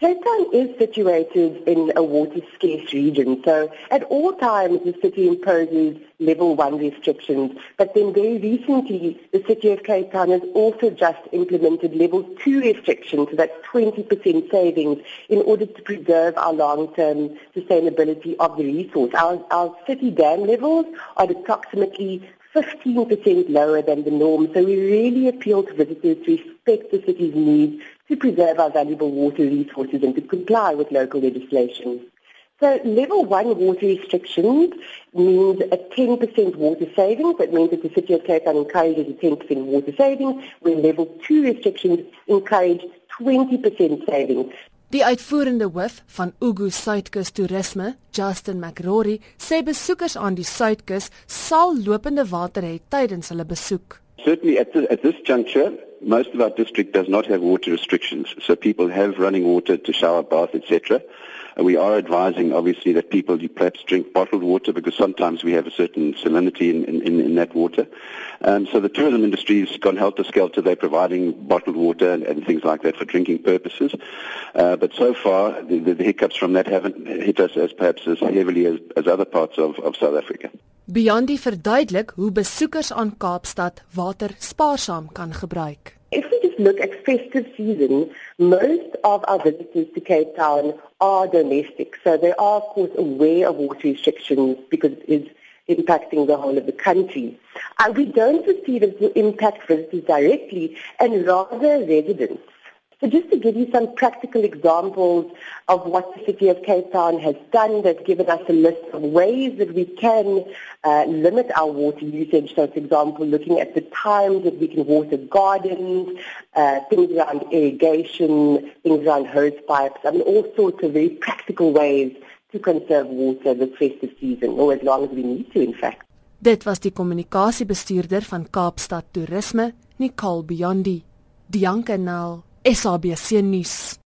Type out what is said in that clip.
Cape Town is situated in a water scarce region, so at all times the city imposes level one restrictions, but then very recently the city of Cape Town has also just implemented level two restrictions, so that's 20% savings in order to preserve our long-term sustainability of the resource. Our, our city dam levels are approximately 15% lower than the norm. So we really appeal to visitors to respect the city's needs to preserve our valuable water resources and to comply with local legislation. So level one water restrictions means a 10% water savings. That means that the City of Cape Town encourages a 10% water saving, where level two restrictions encourage 20% savings. Die uitvoerende hoof van Ugu Suidkus Toerisme, Justin McRory, sê besoekers aan die Suidkus sal lopende water hê tydens hulle besoek. Certainly at, the, at this juncture, most of our district does not have water restrictions, so people have running water to shower, bath, etc. We are advising, obviously, that people perhaps drink bottled water because sometimes we have a certain salinity in, in, in that water. Um, so the tourism industry has gone helter-skelter. They're providing bottled water and, and, things like that for drinking purposes. Uh, but so far, the, the, hiccups from that haven't hit us as perhaps as heavily as, as other parts of, of South Africa. Beyond die verduidelik hoe besoekers aan Kaapstad water spaarsaam kan gebruik. If we just look at festive season, most of our visitors to Cape Town are domestic. So they are, of course, aware of water restrictions because it is impacting the whole of the country. Uh, we don't that it will impact visitors directly and rather residents. So just to give you some practical examples of what the City of Cape Town has done, they've given us a list of ways that we can uh, limit our water usage. So, for example, looking at the times that we can water gardens, uh, things around irrigation, things around hose pipes, I mean, all sorts of very practical ways to conserve water this festive season, or as long as we need to, in fact. Dit was die kommunikasiebestuurder van Kaapstad Toerisme, Nicole Biondi. Dianke Nel SABC nuus.